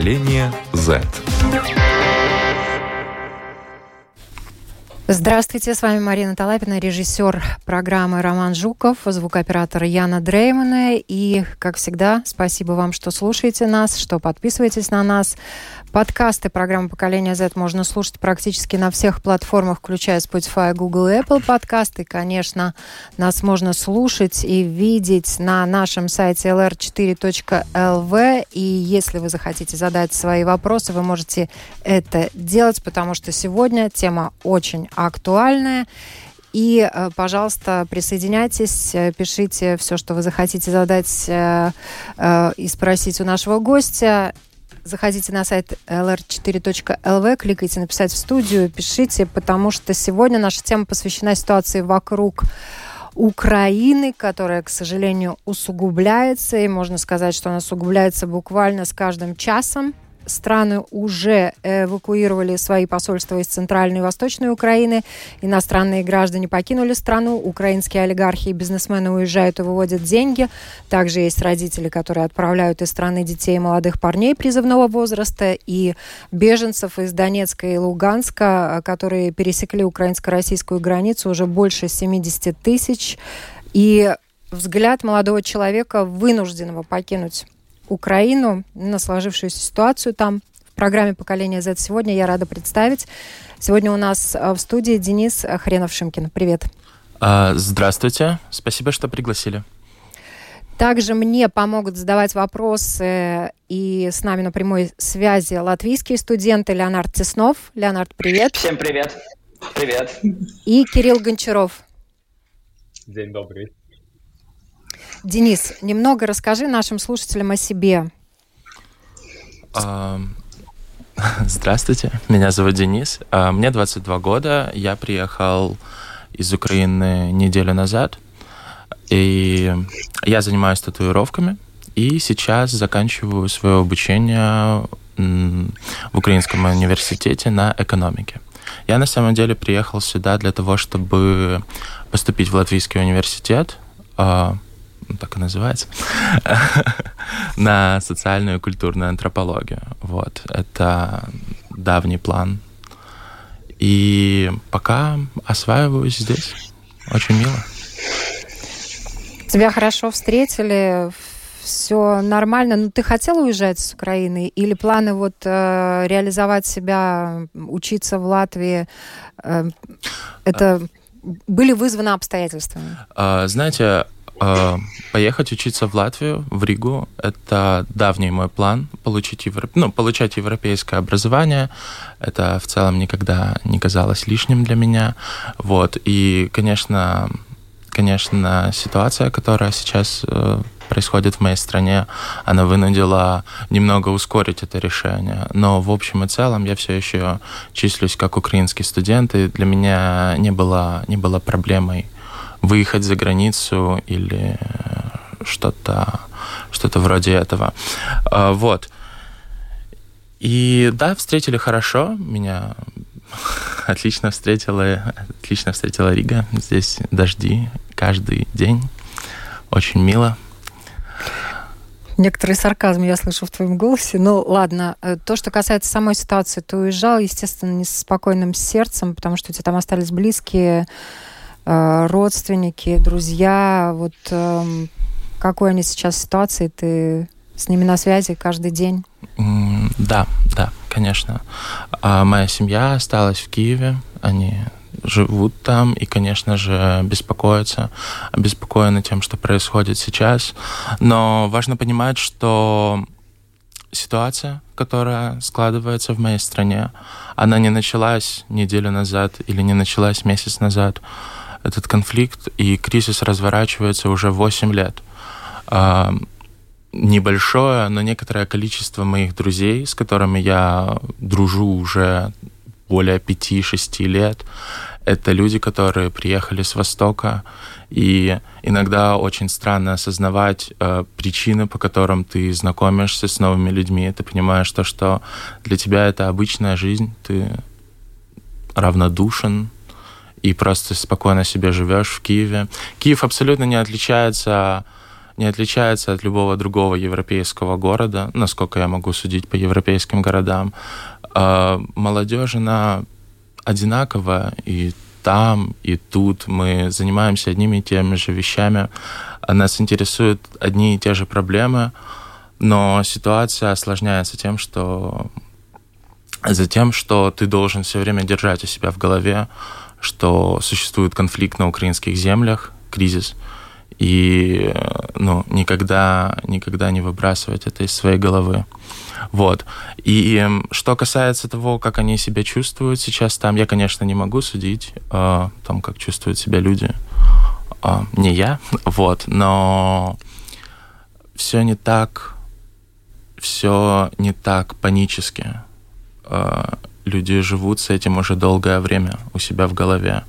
Поколение Z. Здравствуйте, с вами Марина Талапина, режиссер программы Роман Жуков, звукооператор Яна Дреймана. И, как всегда, спасибо вам, что слушаете нас, что подписываетесь на нас. Подкасты программы «Поколение Z» можно слушать практически на всех платформах, включая Spotify, Google и Apple подкасты. Конечно, нас можно слушать и видеть на нашем сайте lr4.lv. И если вы захотите задать свои вопросы, вы можете это делать, потому что сегодня тема очень актуальная. И, э, пожалуйста, присоединяйтесь, э, пишите все, что вы захотите задать э, и спросить у нашего гостя. Заходите на сайт lr4.lv, кликайте «Написать в студию», пишите, потому что сегодня наша тема посвящена ситуации вокруг Украины, которая, к сожалению, усугубляется, и можно сказать, что она усугубляется буквально с каждым часом страны уже эвакуировали свои посольства из Центральной и Восточной Украины. Иностранные граждане покинули страну. Украинские олигархи и бизнесмены уезжают и выводят деньги. Также есть родители, которые отправляют из страны детей и молодых парней призывного возраста и беженцев из Донецка и Луганска, которые пересекли украинско-российскую границу уже больше 70 тысяч. И взгляд молодого человека, вынужденного покинуть Украину, на сложившуюся ситуацию там. В программе «Поколение Z» сегодня я рада представить. Сегодня у нас э, в студии Денис Хренов-Шимкин. Привет. А, здравствуйте. Спасибо, что пригласили. Также мне помогут задавать вопросы и с нами на прямой связи латвийские студенты Леонард Теснов. Леонард, привет. Всем привет. Привет. И Кирилл Гончаров. День добрый. Денис, немного расскажи нашим слушателям о себе. Здравствуйте, меня зовут Денис. А, мне 22 года. Я приехал из Украины неделю назад. И я занимаюсь татуировками. И сейчас заканчиваю свое обучение в Украинском университете на экономике. Я на самом деле приехал сюда для того, чтобы поступить в Латвийский университет а, так и называется, на социальную и культурную антропологию. Вот. Это давний план. И пока осваиваюсь здесь. Очень мило. Тебя хорошо встретили, все нормально. Но ну, ты хотел уезжать с Украины или планы вот э, реализовать себя, учиться в Латвии? Э, это были вызваны обстоятельствами? А, знаете, а, поехать учиться в Латвию, в Ригу, это давний мой план, получить, европ... ну, получать европейское образование. Это в целом никогда не казалось лишним для меня. Вот. И, конечно, конечно, ситуация, которая сейчас э, происходит в моей стране, она вынудила немного ускорить это решение. Но в общем и целом я все еще числюсь как украинский студент, и для меня не было, не было проблемой выехать за границу или что-то что-то вроде этого. А, вот. И да, встретили хорошо. Меня отлично встретила, отлично встретила Рига. Здесь дожди каждый день. Очень мило. Некоторый сарказм я слышу в твоем голосе. Ну, ладно. Э, то, что касается самой ситуации, ты уезжал, естественно, не с спокойным сердцем, потому что у тебя там остались близкие, Э, родственники, друзья, вот эм, какой они сейчас ситуации, ты с ними на связи каждый день? Да, да, конечно. А моя семья осталась в Киеве, они живут там и, конечно же, беспокоятся, обеспокоены тем, что происходит сейчас. Но важно понимать, что ситуация, которая складывается в моей стране, она не началась неделю назад или не началась месяц назад этот конфликт и кризис разворачивается уже 8 лет. А, небольшое, но некоторое количество моих друзей, с которыми я дружу уже более 5-6 лет, это люди, которые приехали с Востока, и иногда очень странно осознавать э, причины, по которым ты знакомишься с новыми людьми. Ты понимаешь то, что для тебя это обычная жизнь, ты равнодушен, и просто спокойно себе живешь в Киеве. Киев абсолютно не отличается не отличается от любого другого европейского города, насколько я могу судить по европейским городам. А, молодежь, она одинаковая, и там, и тут мы занимаемся одними и теми же вещами. Нас интересуют одни и те же проблемы, но ситуация осложняется тем, что за тем, что ты должен все время держать у себя в голове, что существует конфликт на украинских землях, кризис, и ну, никогда, никогда не выбрасывать это из своей головы. Вот. И что касается того, как они себя чувствуют сейчас там, я, конечно, не могу судить э, о том, как чувствуют себя люди. Э, не я, вот, но все не так, все не так панически. Э, люди живут с этим уже долгое время у себя в голове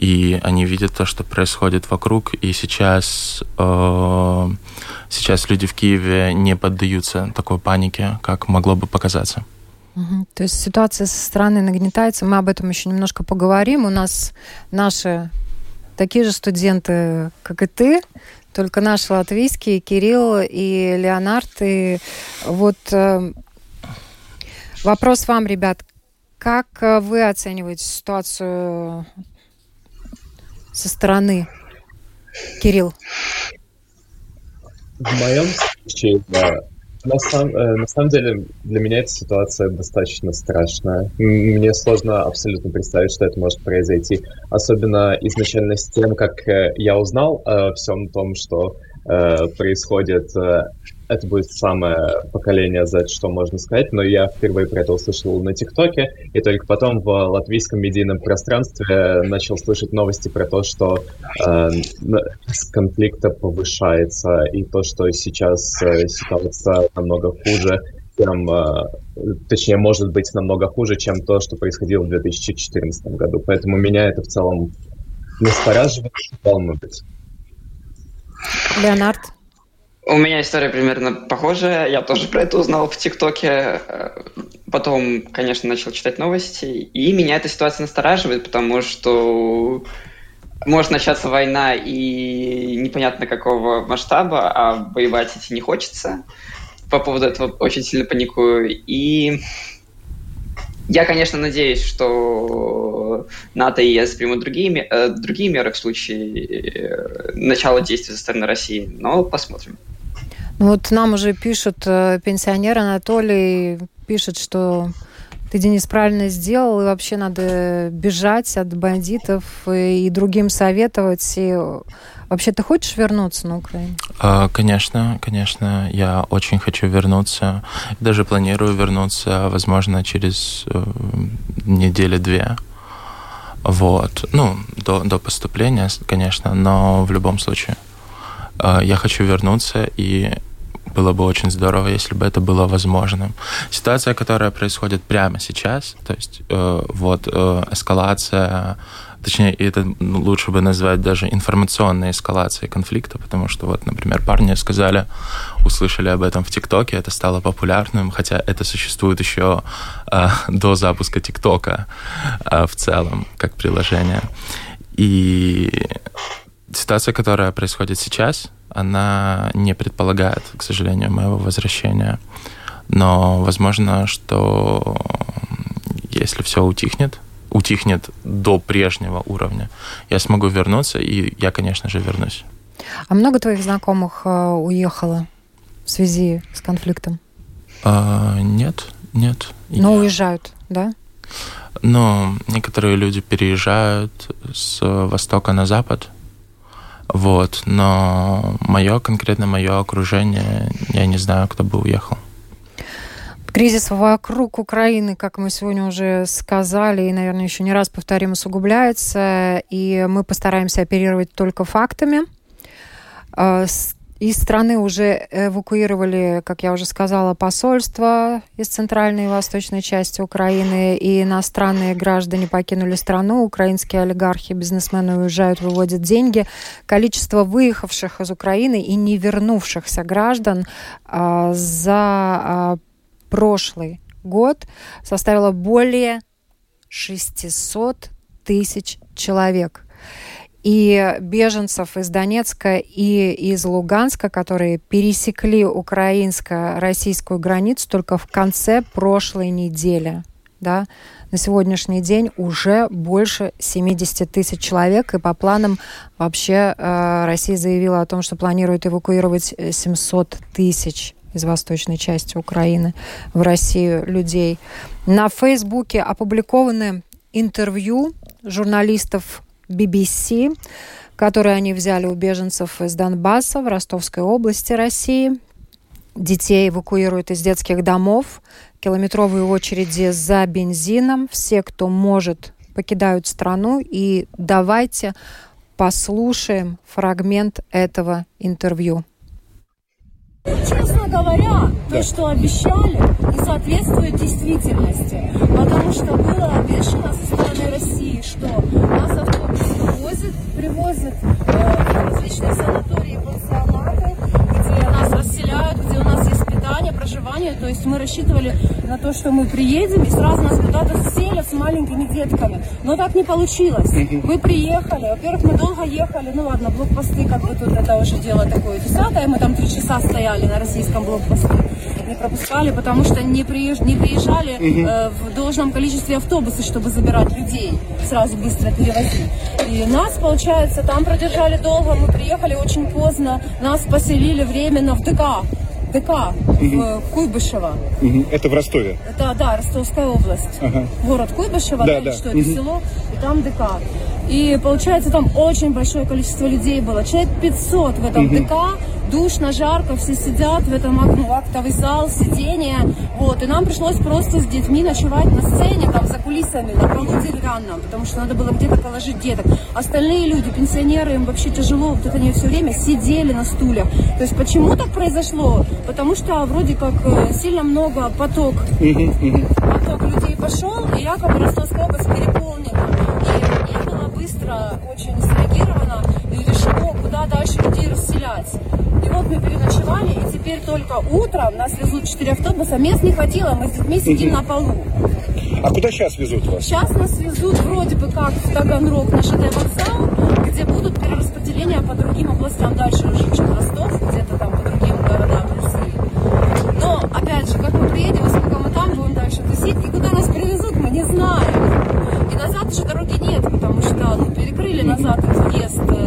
и они видят то, что происходит вокруг, и сейчас, э, сейчас люди в Киеве не поддаются такой панике, как могло бы показаться. Угу. То есть ситуация со стороны нагнетается, мы об этом еще немножко поговорим. У нас наши такие же студенты, как и ты, только наши латвийские, Кирилл и Леонард. И вот э, вопрос вам, ребят, как э, вы оцениваете ситуацию со стороны? Кирилл. В моем случае, да. На, сам, э, на самом деле, для меня эта ситуация достаточно страшная. Мне сложно абсолютно представить, что это может произойти. Особенно изначально с тем, как э, я узнал о всем том, что происходит это будет самое поколение Z, что можно сказать, но я впервые про это услышал на ТикТоке, и только потом в латвийском медийном пространстве начал слышать новости про то, что э, конфликта повышается, и то, что сейчас э, ситуация намного хуже, тем, э, точнее, может быть намного хуже, чем то, что происходило в 2014 году. Поэтому меня это в целом настораживает и волнует. Леонард? У меня история примерно похожая. Я тоже про это узнал в ТикТоке. Потом, конечно, начал читать новости. И меня эта ситуация настораживает, потому что может начаться война и непонятно какого масштаба, а воевать идти не хочется. По поводу этого очень сильно паникую. И я, конечно, надеюсь, что НАТО и ЕС примут другие, э, другие меры в случае э, начала действий со стороны России, но посмотрим. Вот нам уже пишут, э, пенсионер Анатолий пишет, что ты, Денис, правильно сделал, и вообще надо бежать от бандитов и, другим советовать. И вообще ты хочешь вернуться на Украину? А, конечно, конечно, я очень хочу вернуться. Даже планирую вернуться, возможно, через э, недели-две. Вот. Ну, до, до поступления, конечно, но в любом случае. Э, я хочу вернуться, и было бы очень здорово, если бы это было возможным. Ситуация, которая происходит прямо сейчас, то есть э, вот э, эскалация, точнее, это лучше бы назвать даже информационной эскалацией конфликта, потому что вот, например, парни сказали, услышали об этом в ТикТоке, это стало популярным, хотя это существует еще э, до запуска ТикТока э, в целом, как приложение. И ситуация, которая происходит сейчас, она не предполагает, к сожалению, моего возвращения. Но возможно, что если все утихнет, утихнет до прежнего уровня, я смогу вернуться, и я, конечно же, вернусь. А много твоих знакомых э, уехало в связи с конфликтом? А, нет, нет. Но я... уезжают, да? Но некоторые люди переезжают с востока на запад, вот, но мое, конкретно мое окружение, я не знаю, кто бы уехал. Кризис вокруг Украины, как мы сегодня уже сказали, и, наверное, еще не раз повторим, усугубляется, и мы постараемся оперировать только фактами. А, из страны уже эвакуировали, как я уже сказала, посольство из центральной и восточной части Украины, и иностранные граждане покинули страну, украинские олигархи, бизнесмены уезжают, выводят деньги. Количество выехавших из Украины и не вернувшихся граждан а, за а, прошлый год составило более 600 тысяч человек. И беженцев из Донецка и из Луганска, которые пересекли украинско-российскую границу только в конце прошлой недели. Да? На сегодняшний день уже больше 70 тысяч человек, и по планам вообще э, Россия заявила о том, что планирует эвакуировать 700 тысяч из восточной части Украины в Россию людей. На Фейсбуке опубликованы интервью журналистов BBC, которые они взяли у беженцев из Донбасса в Ростовской области России. Детей эвакуируют из детских домов, километровые очереди за бензином. Все, кто может, покидают страну. И давайте послушаем фрагмент этого интервью. Честно говоря, то, что обещали, не соответствует действительности. Потому что было обещано со стороны России, что нас автобус привозят, привозят э, в различные санатории пансионаты, где нас расселяют, питание, проживание. То есть мы рассчитывали на то, что мы приедем и сразу нас куда-то селят с маленькими детками. Но так не получилось. Мы приехали. Во-первых, мы долго ехали. Ну ладно, блокпосты, как бы тут это уже дело такое десятое. Мы там три часа стояли на российском блокпосту. Не пропускали, потому что не, приезж... не приезжали э, в должном количестве автобусов, чтобы забирать людей. Сразу быстро перевозить. И нас, получается, там продержали долго. Мы приехали очень поздно. Нас поселили временно в ДК. ДК в Куйбышево. Это в Ростове? Это, да, Ростовская область. Ага. Город Куйбышево, да, да, что это село, и там ДК. И получается, там очень большое количество людей было. Человек 500 в этом ДК душно, жарко, все сидят в этом ну, актовый зал, сиденье. Вот, и нам пришлось просто с детьми ночевать на сцене, там, за кулисами, на полу деревянном, потому что надо было где-то положить деток. Остальные люди, пенсионеры, им вообще тяжело, вот это они все время сидели на стульях. То есть почему так произошло? Потому что вроде как э, сильно много поток, поток людей пошел, и якобы Ростовская область переполнена. И не было быстро очень решено, куда дальше людей расселять. И вот мы переночевали, и теперь только утром нас везут четыре автобуса. Мест не хватило, мы с детьми сидим на полу. А куда сейчас везут вас? Сейчас нас везут вроде бы как в Таганрог на ЖД вокзал, где будут перераспределения по другим областям дальше уже, чем Ростов, где-то там по другим городам России. Но, опять же, как мы приедем, сколько мы там будем дальше тусить, и куда нас привезут, мы не знаем. И назад уже дороги нет, потому что ну, перекрыли назад въезд э.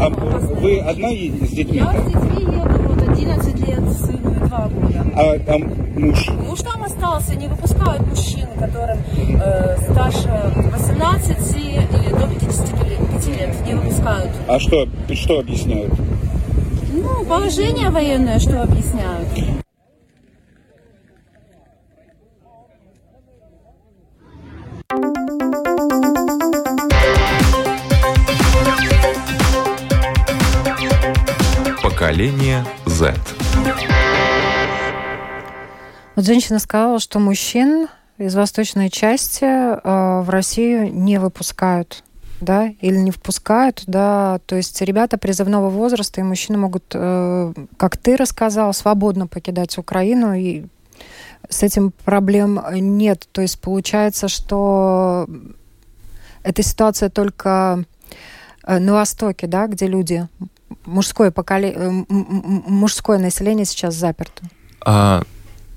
А вы одна с детьми? Я с детьми еду, вот 11 лет, сыну и 2 года. А там муж? Муж там остался, не выпускают мужчин, которым э, старше 18 или до 55 лет, не выпускают. А что, что объясняют? Ну, положение военное, что объясняют. Вот женщина сказала, что мужчин из восточной части э, в Россию не выпускают да, или не впускают, да, то есть ребята призывного возраста и мужчины могут, э, как ты рассказал, свободно покидать Украину, и с этим проблем нет. То есть получается, что эта ситуация только э, на Востоке, да, где люди мужское поколение, э, мужское население сейчас заперто? А,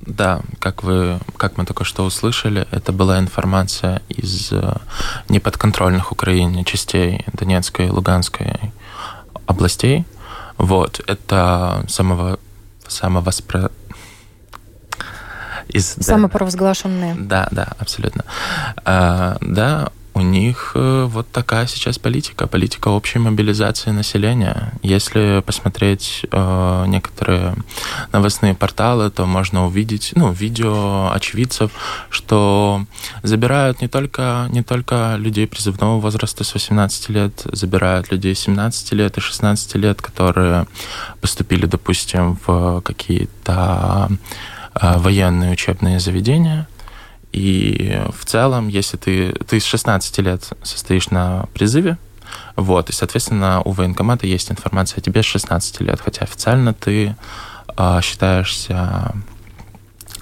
да, как вы, как мы только что услышали, это была информация из э, неподконтрольных Украине частей Донецкой и Луганской областей. Вот, это самого, самовоспро... Из, Самопровозглашенные. Да, да, абсолютно. А, да, у них э, вот такая сейчас политика, политика общей мобилизации населения. Если посмотреть э, некоторые новостные порталы, то можно увидеть, ну, видео очевидцев, что забирают не только, не только людей призывного возраста с 18 лет, забирают людей 17 лет и 16 лет, которые поступили, допустим, в какие-то э, военные учебные заведения, и в целом, если ты, ты с 16 лет состоишь на призыве, вот, и, соответственно, у военкомата есть информация о тебе с 16 лет, хотя официально ты э, считаешься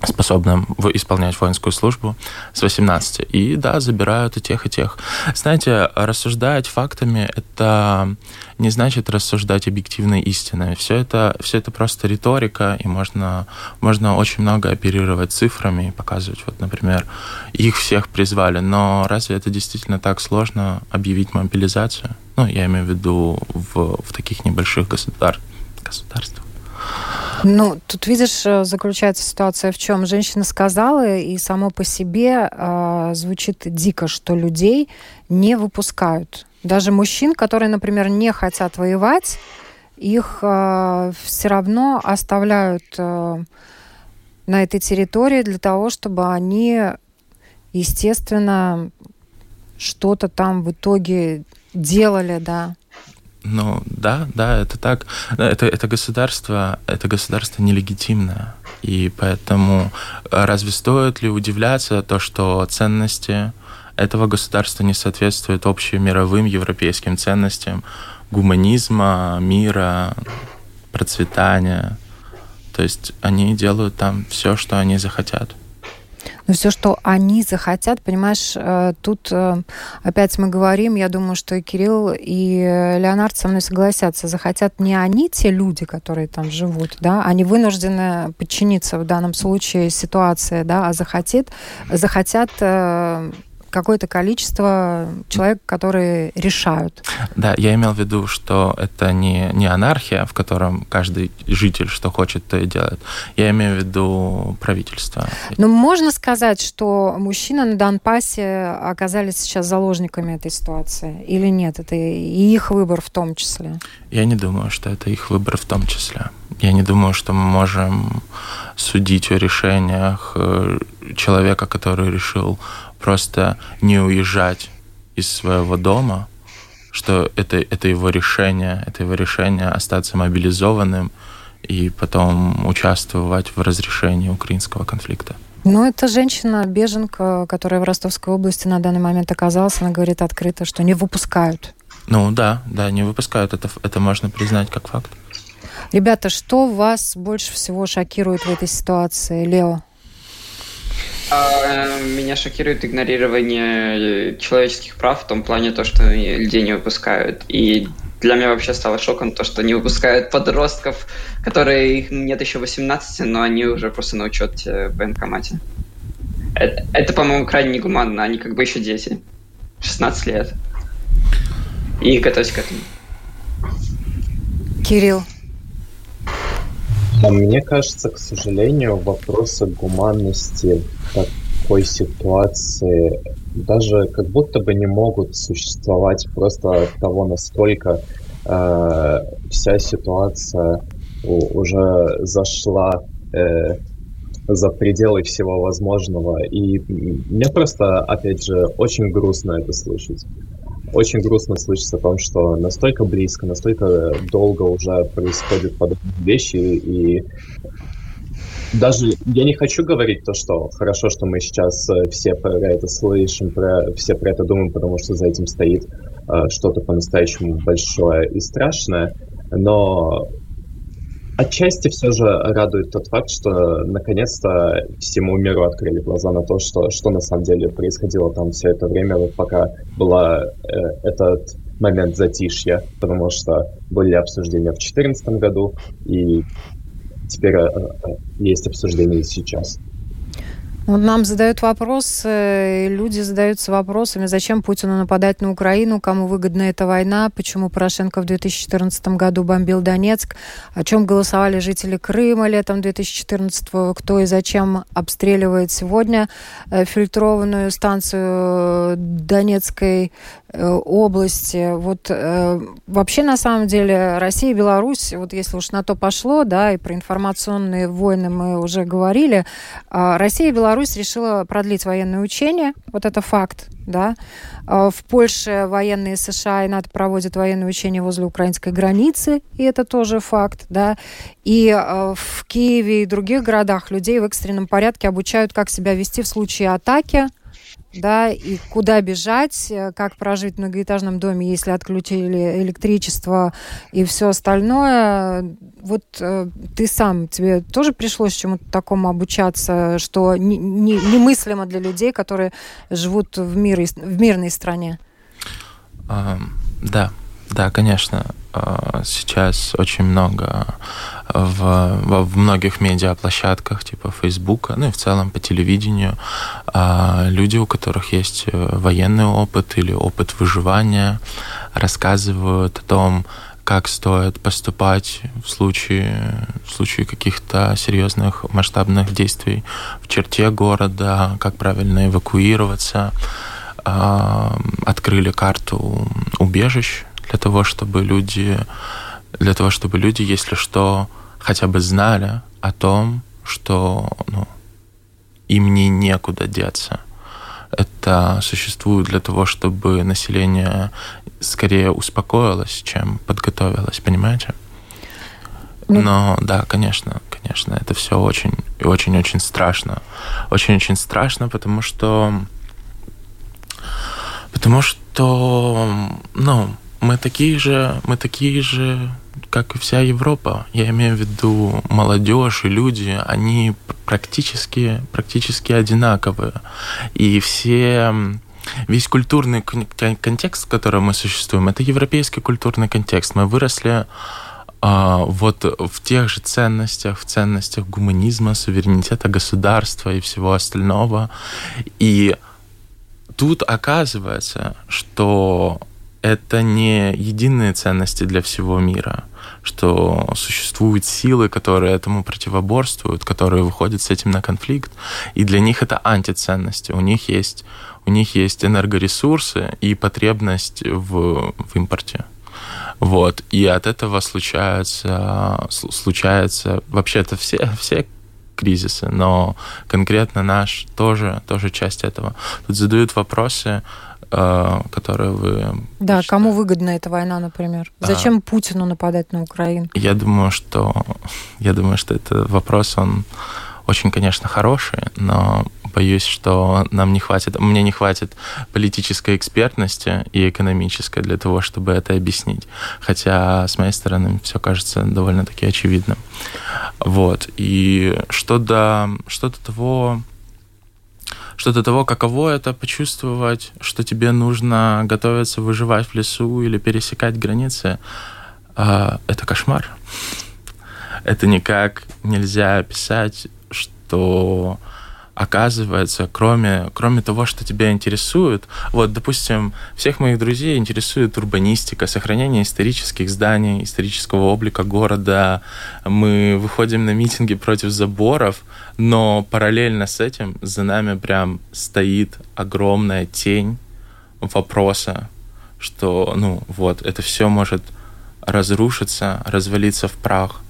способным исполнять воинскую службу с 18. И да, забирают и тех, и тех. Знаете, рассуждать фактами — это не значит рассуждать объективной истиной. Все это, все это просто риторика, и можно, можно очень много оперировать цифрами и показывать, вот, например, их всех призвали. Но разве это действительно так сложно объявить мобилизацию? Ну, я имею в виду в, в таких небольших государ... государствах. Ну, тут, видишь, э, заключается ситуация в чем? Женщина сказала, и само по себе э, звучит дико, что людей не выпускают. Даже мужчин, которые, например, не хотят воевать, их э, все равно оставляют э, на этой территории для того, чтобы они, естественно, что-то там в итоге делали, да. Ну да, да, это так. Это, это государство, это государство нелегитимное. И поэтому а разве стоит ли удивляться то, что ценности этого государства не соответствуют общим мировым европейским ценностям гуманизма, мира, процветания. То есть они делают там все, что они захотят. Но все, что они захотят, понимаешь, э, тут э, опять мы говорим, я думаю, что и Кирилл, и Леонард со мной согласятся, захотят не они, те люди, которые там живут, да, они вынуждены подчиниться в данном случае ситуации, да, а захотят, захотят э, какое-то количество человек, которые решают. Да, я имел в виду, что это не, не анархия, в котором каждый житель что хочет, то и делает. Я имею в виду правительство. Но можно сказать, что мужчины на Донбассе оказались сейчас заложниками этой ситуации или нет? Это и их выбор в том числе? Я не думаю, что это их выбор в том числе. Я не думаю, что мы можем судить о решениях э, человека, который решил просто не уезжать из своего дома, что это, это его решение, это его решение остаться мобилизованным и потом участвовать в разрешении украинского конфликта. Ну, это женщина, беженка, которая в Ростовской области на данный момент оказалась, она говорит открыто, что не выпускают. Ну да, да, не выпускают, это, это можно признать как факт. Ребята, что вас больше всего шокирует в этой ситуации, Лео? А, меня шокирует игнорирование человеческих прав в том плане, то, что людей не выпускают. И для меня вообще стало шоком то, что не выпускают подростков, которые нет еще 18, но они уже просто на учете в военкомате. Это, это по-моему, крайне негуманно. Они как бы еще дети. 16 лет. И готовьтесь к этому. Кирилл. Мне кажется, к сожалению, вопросы гуманности такой ситуации даже как будто бы не могут существовать просто от того, насколько э, вся ситуация уже зашла э, за пределы всего возможного. И мне просто, опять же, очень грустно это слышать. Очень грустно слышать о том, что настолько близко, настолько долго уже происходят подобные вещи, и даже я не хочу говорить то, что хорошо, что мы сейчас э, все про это слышим, про, все про это думаем, потому что за этим стоит э, что-то по-настоящему большое и страшное, но отчасти все же радует тот факт, что наконец-то всему миру открыли глаза на то, что, что на самом деле происходило там все это время, вот пока была э, этот момент затишья, потому что были обсуждения в 2014 году, и теперь э, э, есть обсуждение сейчас. Вот нам задают вопросы, люди задаются вопросами, зачем Путину нападать на Украину, кому выгодна эта война, почему Порошенко в 2014 году бомбил Донецк, о чем голосовали жители Крыма летом 2014, кто и зачем обстреливает сегодня э, фильтрованную станцию Донецкой э, области. Вот э, вообще на самом деле Россия и Беларусь, вот если уж на то пошло, да, и про информационные войны мы уже говорили, э, Россия и Беларусь Беларусь решила продлить военные учения, вот это факт, да. А, в Польше военные США и НАТО проводят военные учения возле украинской границы, и это тоже факт, да. И а, в Киеве и других городах людей в экстренном порядке обучают, как себя вести в случае атаки да, и куда бежать, как прожить в многоэтажном доме, если отключили электричество и все остальное. Вот э, ты сам, тебе тоже пришлось чему-то такому обучаться, что не, не, немыслимо для людей, которые живут в, мире, в мирной стране? А, да, да, конечно. А, сейчас очень много в, в многих медиаплощадках, типа Фейсбука, ну и в целом по телевидению, а, люди, у которых есть э, военный опыт или опыт выживания, рассказывают о том, как стоит поступать в случае, в случае каких-то серьезных масштабных действий в черте города, как правильно эвакуироваться. А, открыли карту убежищ для того, чтобы люди, для того, чтобы люди, если что, хотя бы знали о том, что ну, им не некуда деться. Это существует для того, чтобы население скорее успокоилось, чем подготовилось, понимаете? Ну, Но да, конечно, конечно, это все очень и очень-очень страшно. Очень-очень страшно, потому что потому что, ну, мы такие же, мы такие же, как и вся Европа. Я имею в виду молодежь и люди, они практически, практически одинаковые. И все весь культурный контекст, в котором мы существуем, это европейский культурный контекст. Мы выросли а, вот в тех же ценностях, в ценностях гуманизма, суверенитета государства и всего остального. И тут оказывается, что это не единые ценности для всего мира, что существуют силы, которые этому противоборствуют, которые выходят с этим на конфликт, и для них это антиценности. У них есть, у них есть энергоресурсы и потребность в, в импорте. Вот. И от этого случается, случается вообще-то все, все кризисы, но конкретно наш тоже, тоже часть этого. Тут задают вопросы, которые вы... Да, прочитали. кому выгодна эта война, например? Зачем а, Путину нападать на Украину? Я думаю, что я думаю, что это вопрос, он очень, конечно, хороший, но боюсь, что нам не хватит, мне не хватит политической экспертности и экономической для того, чтобы это объяснить. Хотя, с моей стороны, все кажется довольно-таки очевидным. Вот. И что до, что до того, что до того, каково это почувствовать, что тебе нужно готовиться выживать в лесу или пересекать границы, а, это кошмар. Это никак нельзя описать, что оказывается, кроме, кроме того, что тебя интересует, вот, допустим, всех моих друзей интересует урбанистика, сохранение исторических зданий, исторического облика города. Мы выходим на митинги против заборов, но параллельно с этим за нами прям стоит огромная тень вопроса, что, ну, вот, это все может разрушиться, развалиться в прах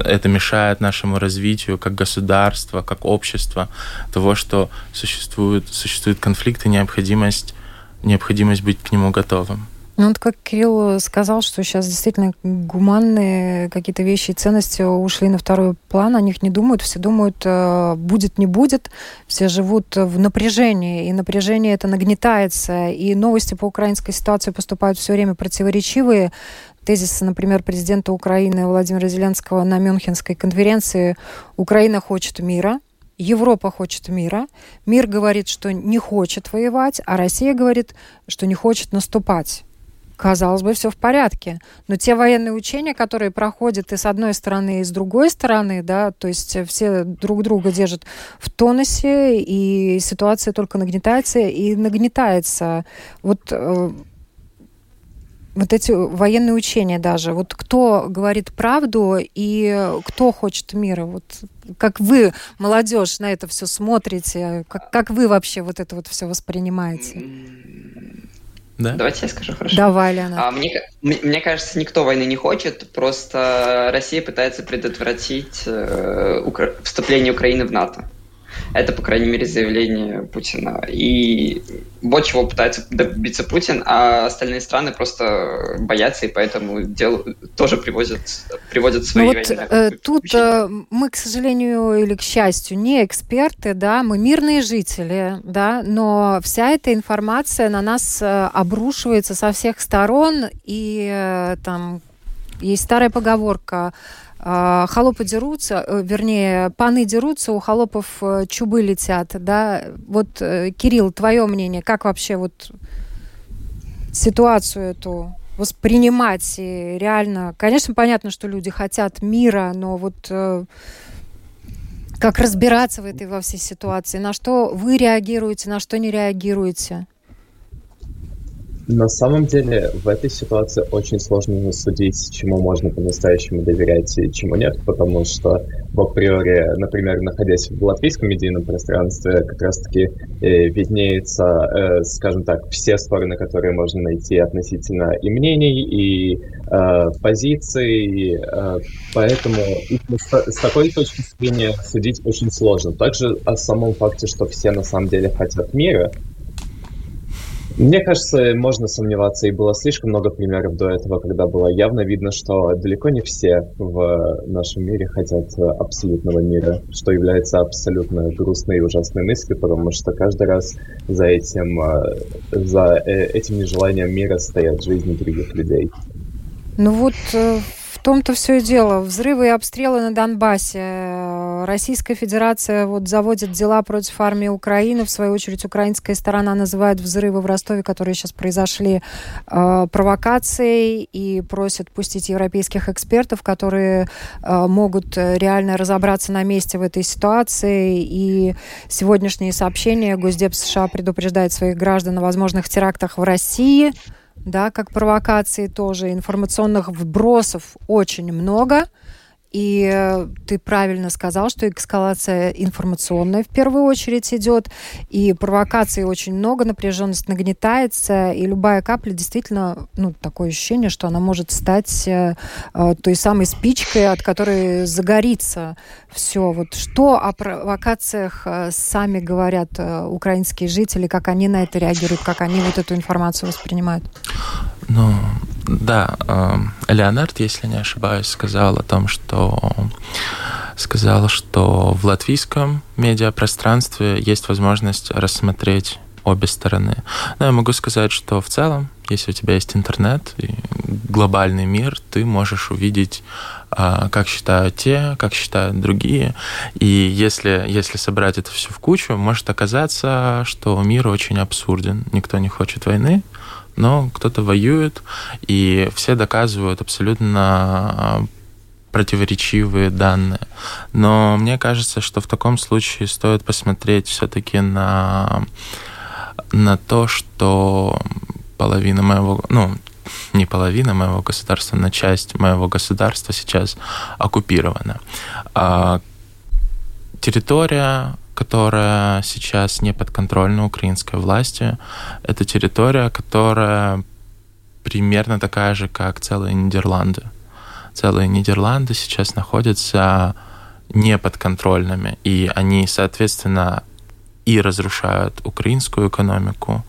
это мешает нашему развитию как государства, как общества, того, что существует, существует конфликт и необходимость, необходимость быть к нему готовым. Ну вот как Кирилл сказал, что сейчас действительно гуманные какие-то вещи и ценности ушли на второй план, о них не думают, все думают, э, будет, не будет, все живут в напряжении, и напряжение это нагнетается, и новости по украинской ситуации поступают все время противоречивые, тезисы, например, президента Украины Владимира Зеленского на Мюнхенской конференции «Украина хочет мира», Европа хочет мира, мир говорит, что не хочет воевать, а Россия говорит, что не хочет наступать. Казалось бы, все в порядке. Но те военные учения, которые проходят и с одной стороны, и с другой стороны, да, то есть все друг друга держат в тонусе, и ситуация только нагнетается и нагнетается. Вот э, вот эти военные учения даже, вот кто говорит правду и кто хочет мира, вот как вы, молодежь, на это все смотрите, как, как вы вообще вот это вот все воспринимаете? Да? Давайте я скажу, хорошо. Давай, Леонард. А, мне, мне кажется, никто войны не хочет, просто Россия пытается предотвратить э, укра... вступление Украины в НАТО. Это, по крайней мере, заявление Путина. И вот чего пытается добиться Путин, а остальные страны просто боятся и поэтому дел... тоже привозят, приводят свои ну вот, э, Тут э, мы, к сожалению или к счастью, не эксперты, да, мы мирные жители, да, но вся эта информация на нас э, обрушивается со всех сторон, и э, там есть старая поговорка холопы дерутся, э, вернее, паны дерутся, у холопов э, чубы летят, да. Вот, э, Кирилл, твое мнение, как вообще вот ситуацию эту воспринимать и реально... Конечно, понятно, что люди хотят мира, но вот как разбираться в этой во всей ситуации? На что вы реагируете, на что не реагируете? На самом деле, в этой ситуации очень сложно судить, чему можно по-настоящему доверять и чему нет, потому что в априори, например, находясь в латвийском медийном пространстве, как раз-таки э, виднеется, э, скажем так, все стороны, которые можно найти относительно и мнений, и э, позиций, э, поэтому с, с такой точки зрения судить очень сложно. Также о самом факте, что все на самом деле хотят мира, мне кажется, можно сомневаться, и было слишком много примеров до этого, когда было явно видно, что далеко не все в нашем мире хотят абсолютного мира, что является абсолютно грустной и ужасной мыслью, потому что каждый раз за этим, э, за э, этим нежеланием мира стоят жизни других людей. Ну вот э, в том-то все и дело. Взрывы и обстрелы на Донбассе. Российская Федерация вот заводит дела против армии Украины. В свою очередь, украинская сторона называет взрывы в Ростове, которые сейчас произошли, э, провокацией и просит пустить европейских экспертов, которые э, могут реально разобраться на месте в этой ситуации. И сегодняшние сообщения Госдеп США предупреждает своих граждан о возможных терактах в России да, как провокации тоже, информационных вбросов очень много. И э, ты правильно сказал, что эскалация информационная в первую очередь идет, и провокаций очень много, напряженность нагнетается, и любая капля действительно, ну, такое ощущение, что она может стать э, э той самой спичкой, от которой загорится все. Вот что о провокациях э, сами говорят украинские жители, как они на это реагируют, как они вот эту информацию воспринимают? Ну, да, эм, Леонард, если не ошибаюсь, сказал о том, что сказал, что в латвийском медиапространстве есть возможность рассмотреть обе стороны. Но я могу сказать, что в целом, если у тебя есть интернет и глобальный мир, ты можешь увидеть, а, как считают те, как считают другие. И если, если собрать это все в кучу, может оказаться, что мир очень абсурден. Никто не хочет войны, но кто-то воюет, и все доказывают абсолютно а, противоречивые данные. Но мне кажется, что в таком случае стоит посмотреть все-таки на, на то, что половина моего, ну, не половина моего государства, но часть моего государства сейчас оккупирована. А территория которая сейчас не подконтрольна украинской власти. Это территория, которая примерно такая же, как целые Нидерланды. Целые Нидерланды сейчас находятся неподконтрольными, и они, соответственно, и разрушают украинскую экономику,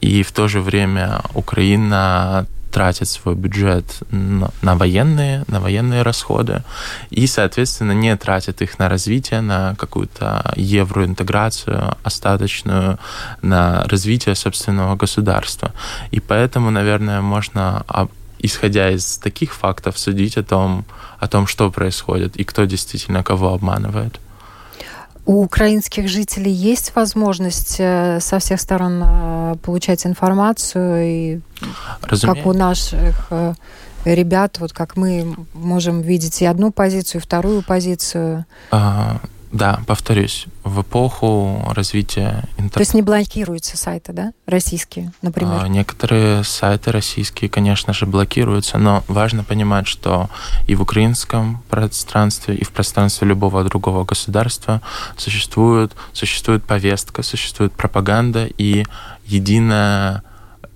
и в то же время Украина тратит свой бюджет на, на военные, на военные расходы и, соответственно, не тратит их на развитие, на какую-то евроинтеграцию остаточную, на развитие собственного государства. И поэтому, наверное, можно исходя из таких фактов, судить о том, о том, что происходит и кто действительно кого обманывает. У украинских жителей есть возможность э, со всех сторон э, получать информацию, и как у наших э, ребят, вот как мы можем видеть и одну позицию, и вторую позицию? А, да, повторюсь, в эпоху развития интернета... То есть не блокируются сайты, да, российские, например? А, некоторые сайты российские, конечно же, блокируются, но важно понимать, что и в украинском пространстве, и в пространстве любого другого государства существует, существует повестка, существует пропаганда и единое,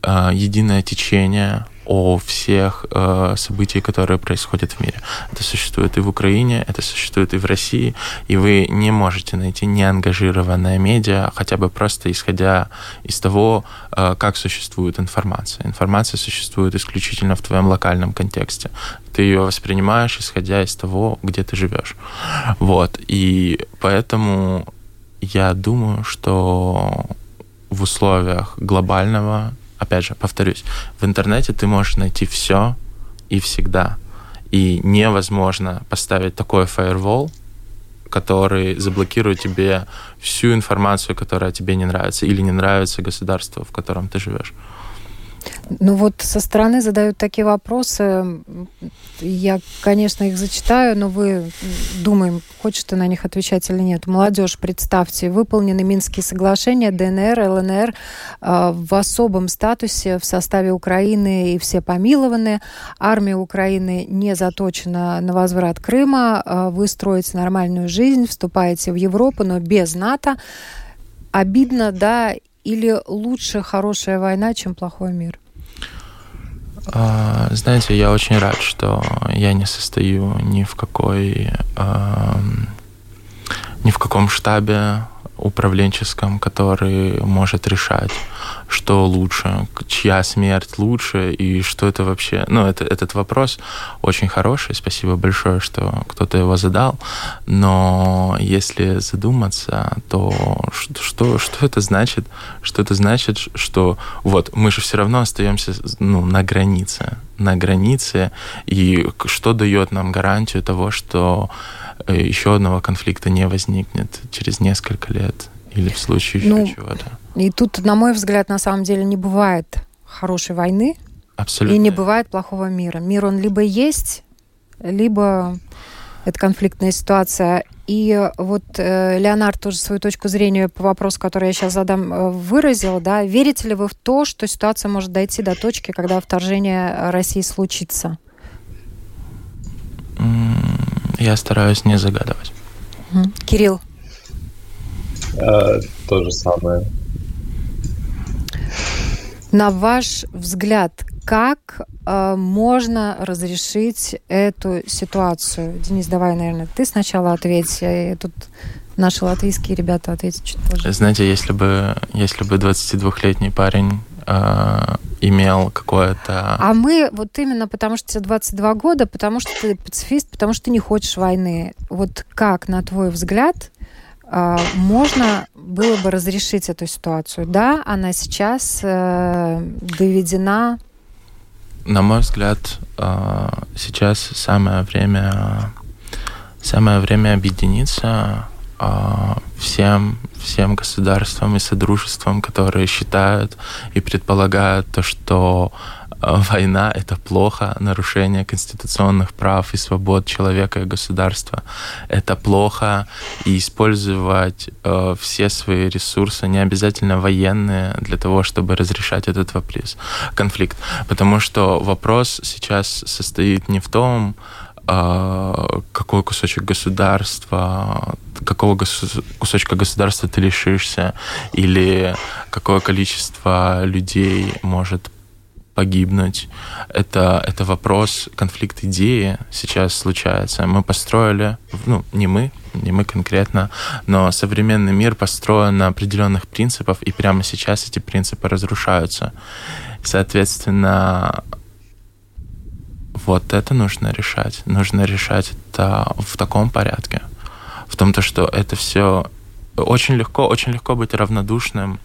а, единое течение о всех э, событиях, которые происходят в мире. Это существует и в Украине, это существует и в России, и вы не можете найти неангажированное медиа, хотя бы просто исходя из того, э, как существует информация. Информация существует исключительно в твоем локальном контексте. Ты ее воспринимаешь, исходя из того, где ты живешь. Вот. И поэтому я думаю, что в условиях глобального, опять же, повторюсь, в интернете ты можешь найти все и всегда. И невозможно поставить такой фаервол, который заблокирует тебе всю информацию, которая тебе не нравится или не нравится государство, в котором ты живешь. Ну вот со стороны задают такие вопросы. Я, конечно, их зачитаю, но вы думаем, хочешь ты на них отвечать или нет. Молодежь, представьте, выполнены Минские соглашения, ДНР, ЛНР э, в особом статусе в составе Украины и все помилованы. Армия Украины не заточена на возврат Крыма. Э, вы строите нормальную жизнь, вступаете в Европу, но без НАТО. Обидно, да, или лучше хорошая война, чем плохой мир? А, знаете, я очень рад, что я не состою ни в какой ни в каком штабе управленческом, который может решать, что лучше, чья смерть лучше и что это вообще. Ну, это, этот вопрос очень хороший, спасибо большое, что кто-то его задал, но если задуматься, то что, что это значит? Что это значит, что вот мы же все равно остаемся ну, на границе, на границе, и что дает нам гарантию того, что еще одного конфликта не возникнет через несколько лет или в случае еще ну, чего-то. И тут, на мой взгляд, на самом деле не бывает хорошей войны. Абсолютно. И не бывает плохого мира. Мир, он либо есть, либо это конфликтная ситуация. И вот э, Леонард тоже свою точку зрения по вопросу, который я сейчас задам, э, выразил. Да? Верите ли вы в то, что ситуация может дойти до точки, когда вторжение России случится? Я стараюсь не загадывать. Кирилл. А, то же самое. На ваш взгляд, как э, можно разрешить эту ситуацию? Денис, давай, наверное, ты сначала ответь. И тут наши латвийские ребята ответят чуть позже. Знаете, если бы, если бы 22-летний парень э, имел какое-то... А мы вот именно потому, что тебе 22 года, потому что ты пацифист, потому что ты не хочешь войны. Вот как, на твой взгляд, э, можно было бы разрешить эту ситуацию? Да, она сейчас э, доведена... На мой взгляд, э, сейчас самое время, самое время объединиться а, всем, всем государствам и содружествам, которые считают и предполагают то, что а, война — это плохо, нарушение конституционных прав и свобод человека и государства — это плохо, и использовать э, все свои ресурсы, не обязательно военные, для того, чтобы разрешать этот вопрос, конфликт. Потому что вопрос сейчас состоит не в том, а, какой кусочек государства, какого кусочка государства ты лишишься, или какое количество людей может погибнуть. Это, это вопрос, конфликт идеи сейчас случается. Мы построили, ну, не мы, не мы конкретно, но современный мир построен на определенных принципах, и прямо сейчас эти принципы разрушаются. Соответственно, вот это нужно решать. Нужно решать это в таком порядке. Том, то, что это все очень легко, очень легко быть равнодушным,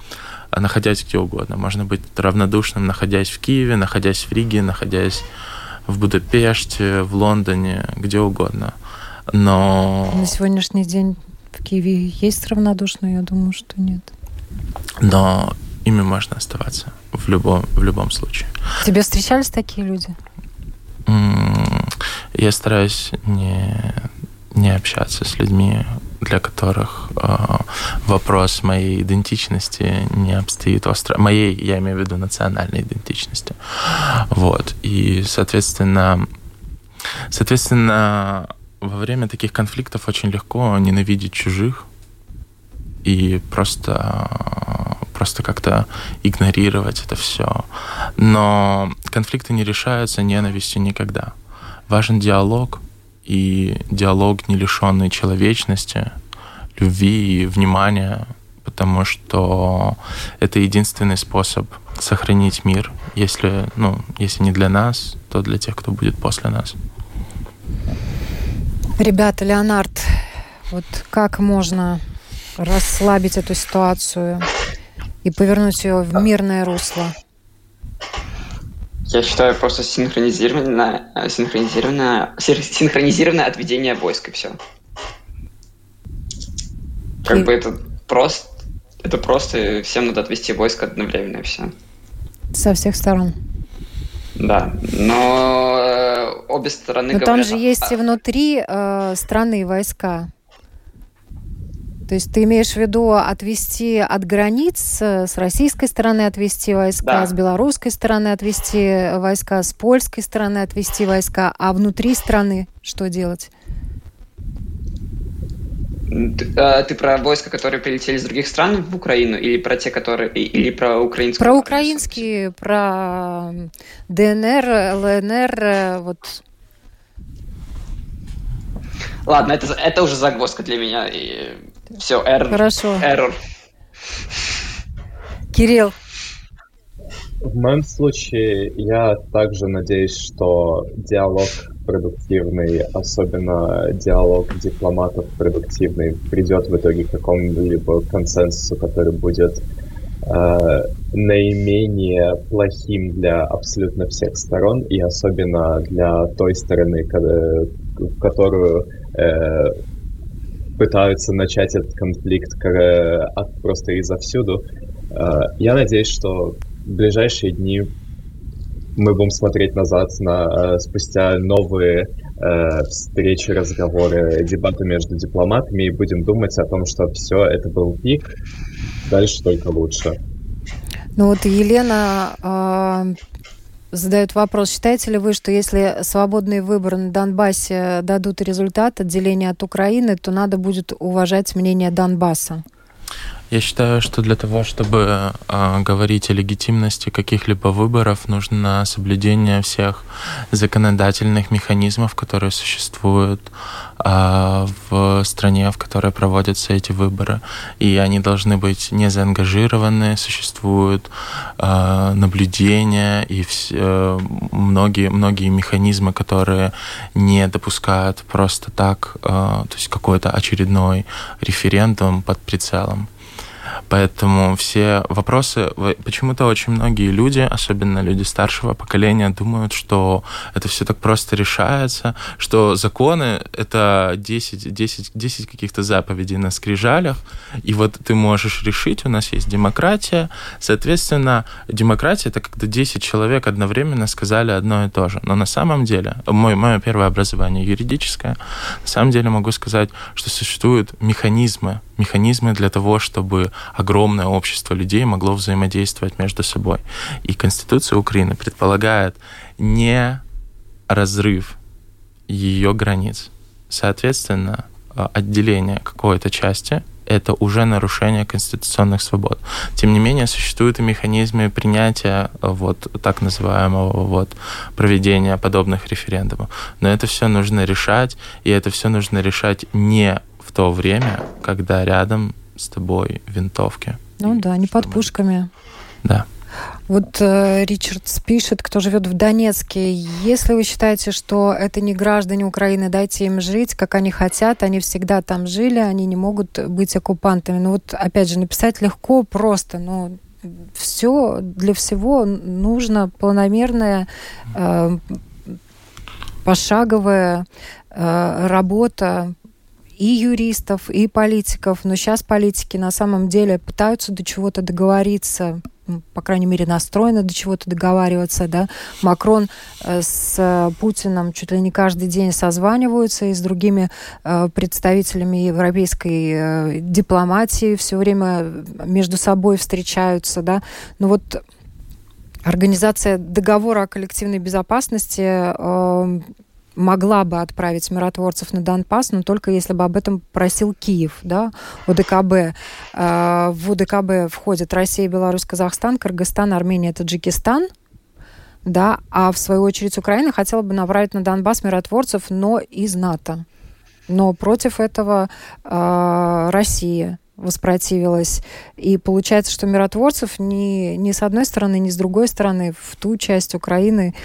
находясь где угодно. Можно быть равнодушным, находясь в Киеве, находясь в Риге, находясь в Будапеште, в Лондоне, где угодно. Но... На сегодняшний день в Киеве есть равнодушные? Я думаю, что нет. Но ими можно оставаться в любом, в любом случае. Тебе встречались такие люди? Я стараюсь не, не общаться с людьми, для которых э, вопрос моей идентичности не обстоит остро. Моей, я имею в виду национальной идентичности. Вот. И, соответственно, соответственно, во время таких конфликтов очень легко ненавидеть чужих и просто просто как-то игнорировать это все. Но конфликты не решаются ненавистью никогда. Важен диалог, и диалог, не лишенный человечности, любви и внимания, потому что это единственный способ сохранить мир, если, ну, если не для нас, то для тех, кто будет после нас. Ребята, Леонард, вот как можно расслабить эту ситуацию и повернуть ее в мирное русло? Я считаю просто синхронизированное, синхронизированное, синхронизированное отведение войск и все. Как и... бы это просто, это просто всем надо отвести войск одновременно и все. Со всех сторон. Да, но э, обе стороны. Но говорят, там же есть и внутри э, страны войска. То есть ты имеешь в виду отвести от границ, э, с российской стороны отвести войска, да. с белорусской стороны отвести войска, с польской стороны отвести войска, а внутри страны что делать? Ты, а, ты про войска, которые прилетели из других стран в Украину, или про те, которые, или про украинские? Про украинские, про ДНР, ЛНР, э, вот Ладно, это, это уже загвоздка для меня. И все, error. Хорошо. Error. Кирилл. В моем случае я также надеюсь, что диалог продуктивный, особенно диалог дипломатов продуктивный, придет в итоге к какому-либо консенсусу, который будет э, наименее плохим для абсолютно всех сторон, и особенно для той стороны, в которую э, пытаются начать этот конфликт э, от, просто изовсюду. Э, я надеюсь, что в ближайшие дни мы будем смотреть назад на э, спустя новые встречи, разговоры, дебаты между дипломатами и будем думать о том, что все это был пик, дальше только лучше. Ну вот Елена задает вопрос, считаете ли вы, что если свободные выборы на Донбассе дадут результат отделения от Украины, то надо будет уважать мнение Донбасса? Я считаю, что для того, чтобы э, говорить о легитимности каких-либо выборов, нужно соблюдение всех законодательных механизмов, которые существуют э, в стране, в которой проводятся эти выборы. И они должны быть не заангажированы, существуют э, наблюдения и все, э, многие, многие механизмы, которые не допускают просто так, э, то есть какой-то очередной референдум под прицелом. Поэтому все вопросы, почему-то очень многие люди, особенно люди старшего поколения, думают, что это все так просто решается, что законы — это 10, 10, 10 каких-то заповедей на скрижалях, и вот ты можешь решить, у нас есть демократия, соответственно, демократия — это когда 10 человек одновременно сказали одно и то же. Но на самом деле, мой, мое первое образование юридическое, на самом деле могу сказать, что существуют механизмы, механизмы для того, чтобы огромное общество людей могло взаимодействовать между собой. И Конституция Украины предполагает не разрыв ее границ. Соответственно, э, отделение какой-то части это уже нарушение конституционных свобод. Тем не менее, существуют и механизмы принятия э, вот так называемого вот проведения подобных референдумов. Но это все нужно решать, и это все нужно решать не в то время, когда рядом с тобой винтовки. Ну да, не под пушками. Да. Вот э, Ричард пишет, кто живет в Донецке. Если вы считаете, что это не граждане Украины, дайте им жить, как они хотят. Они всегда там жили, они не могут быть оккупантами. Ну вот, опять же, написать легко, просто, но все для всего нужно планомерная, э, пошаговая э, работа и юристов, и политиков, но сейчас политики на самом деле пытаются до чего-то договориться, по крайней мере, настроены до чего-то договариваться, да. Макрон э, с Путиным чуть ли не каждый день созваниваются и с другими э, представителями европейской э, дипломатии все время между собой встречаются, да. Но вот Организация договора о коллективной безопасности могла бы отправить миротворцев на Донбасс, но только если бы об этом просил Киев, да, ОДКБ. В ОДКБ входят Россия, Беларусь, Казахстан, Кыргызстан, Армения, Таджикистан. да, а в свою очередь Украина хотела бы направить на Донбасс миротворцев, но из НАТО. Но против этого э, Россия воспротивилась. И получается, что миротворцев ни, ни с одной стороны, ни с другой стороны в ту часть Украины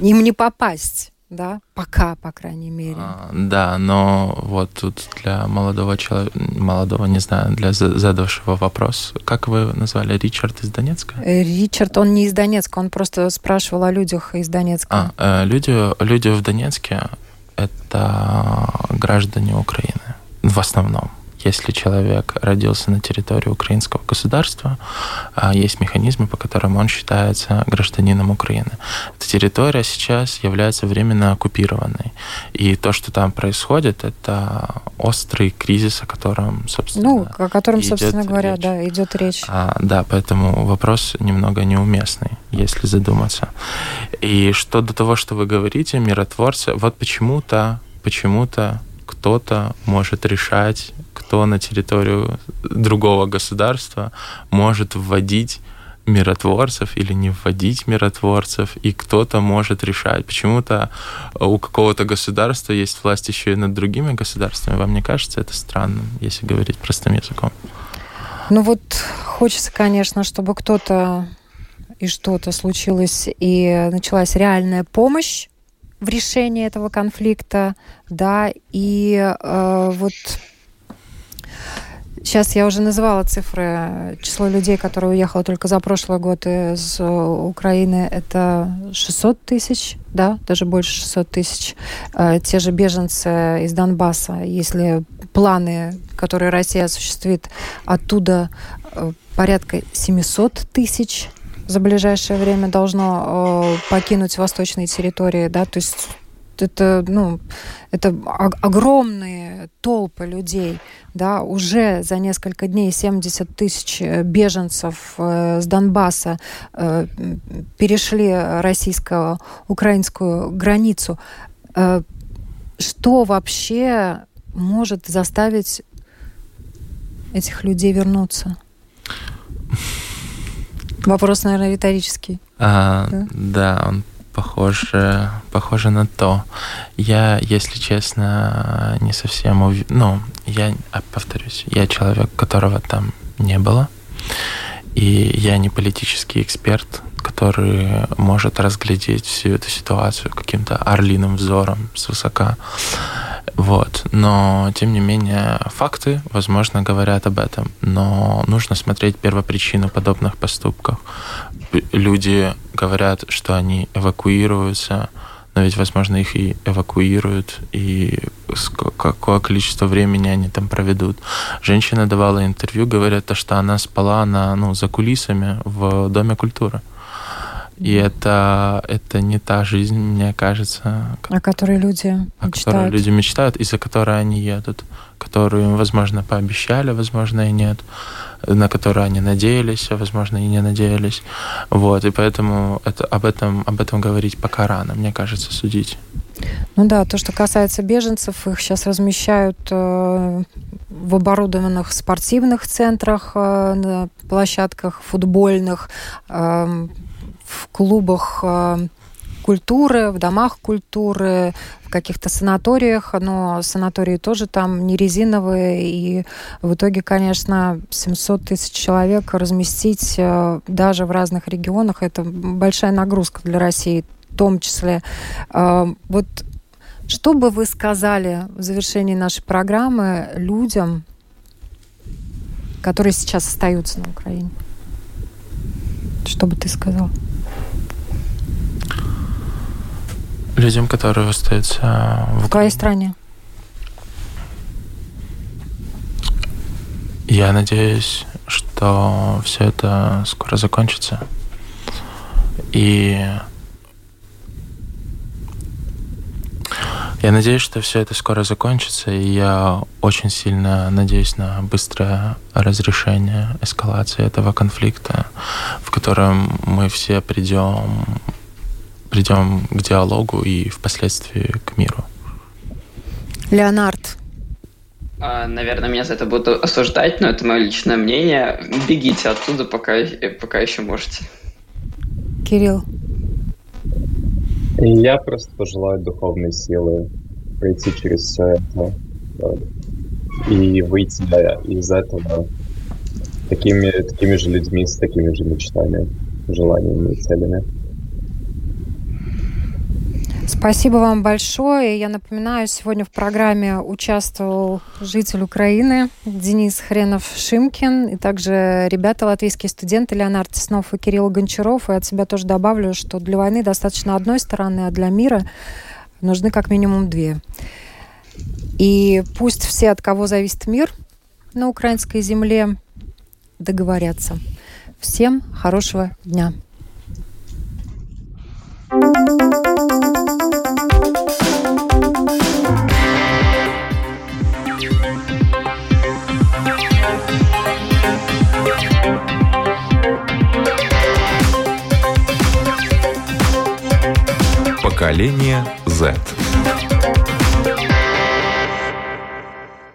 им не попасть да, пока, по крайней мере. А, да, но вот тут для молодого человека, молодого, не знаю, для задавшего вопрос, как вы назвали, Ричард из Донецка? Э, Ричард, он не из Донецка, он просто спрашивал о людях из Донецка. А, э, люди, люди в Донецке — это граждане Украины в основном если человек родился на территории украинского государства, а, есть механизмы, по которым он считается гражданином Украины. Эта территория сейчас является временно оккупированной. И то, что там происходит, это острый кризис, о котором, собственно, Ну, о котором, собственно говоря, речь. да, идет речь. А, да, поэтому вопрос немного неуместный, если задуматься. И что до того, что вы говорите, миротворцы, вот почему-то почему-то кто-то может решать, кто на территорию другого государства может вводить миротворцев или не вводить миротворцев, и кто-то может решать. Почему-то у какого-то государства есть власть еще и над другими государствами. Вам не кажется это странным, если говорить простым языком? Ну вот хочется, конечно, чтобы кто-то и что-то случилось, и началась реальная помощь в решении этого конфликта, да, и э, вот Сейчас я уже называла цифры. Число людей, которые уехало только за прошлый год из Украины, это 600 тысяч, да, даже больше 600 тысяч. Э, те же беженцы из Донбасса, если планы, которые Россия осуществит, оттуда э, порядка 700 тысяч за ближайшее время должно э, покинуть восточные территории, да, то есть это, ну, это огромные толпы людей, да, уже за несколько дней 70 тысяч э, беженцев э, с Донбасса э, перешли российско-украинскую границу. Э, что вообще может заставить этих людей вернуться? Вопрос, наверное, риторический. А, да? да, он похоже, похоже на то. Я, если честно, не совсем ув... Ну, я, а, повторюсь, я человек, которого там не было. И я не политический эксперт, который может разглядеть всю эту ситуацию каким-то орлиным взором свысока. Вот. Но, тем не менее, факты, возможно, говорят об этом. Но нужно смотреть первопричину подобных поступков. Люди говорят, что они эвакуируются, но ведь, возможно, их и эвакуируют, и какое количество времени они там проведут. Женщина давала интервью, говорят, что она спала на, ну, за кулисами в Доме культуры. И это, это не та жизнь, мне кажется. О которой люди о мечтают. которой люди мечтают, и за которой они едут. Которую им, возможно, пообещали, возможно, и нет. На которую они надеялись, а, возможно, и не надеялись. Вот, и поэтому это, об, этом, об этом говорить пока рано, мне кажется, судить. Ну да, то, что касается беженцев, их сейчас размещают э, в оборудованных спортивных центрах, э, на площадках футбольных, э, в клубах э, культуры, в домах культуры, в каких-то санаториях, но санатории тоже там не резиновые, и в итоге, конечно, 700 тысяч человек разместить э, даже в разных регионах, это большая нагрузка для России в том числе. Э, вот что бы вы сказали в завершении нашей программы людям, которые сейчас остаются на Украине? Что бы ты сказал? Людям, которые остаются в, в твоей стране? Я надеюсь, что все это скоро закончится. И я надеюсь, что все это скоро закончится, и я очень сильно надеюсь на быстрое разрешение эскалации этого конфликта, в котором мы все придем придем к диалогу и впоследствии к миру. Леонард. А, наверное, меня за это будут осуждать, но это мое личное мнение. Бегите оттуда, пока, пока еще можете. Кирилл? Я просто пожелаю духовной силы пройти через все это и выйти из этого такими, такими же людьми, с такими же мечтами, желаниями и целями. Спасибо вам большое. Я напоминаю, сегодня в программе участвовал житель Украины Денис Хренов-Шимкин и также ребята, латвийские студенты Леонард Теснов и Кирилл Гончаров. И от себя тоже добавлю, что для войны достаточно одной стороны, а для мира нужны как минимум две. И пусть все, от кого зависит мир на украинской земле, договорятся. Всем хорошего дня. Поколение Z.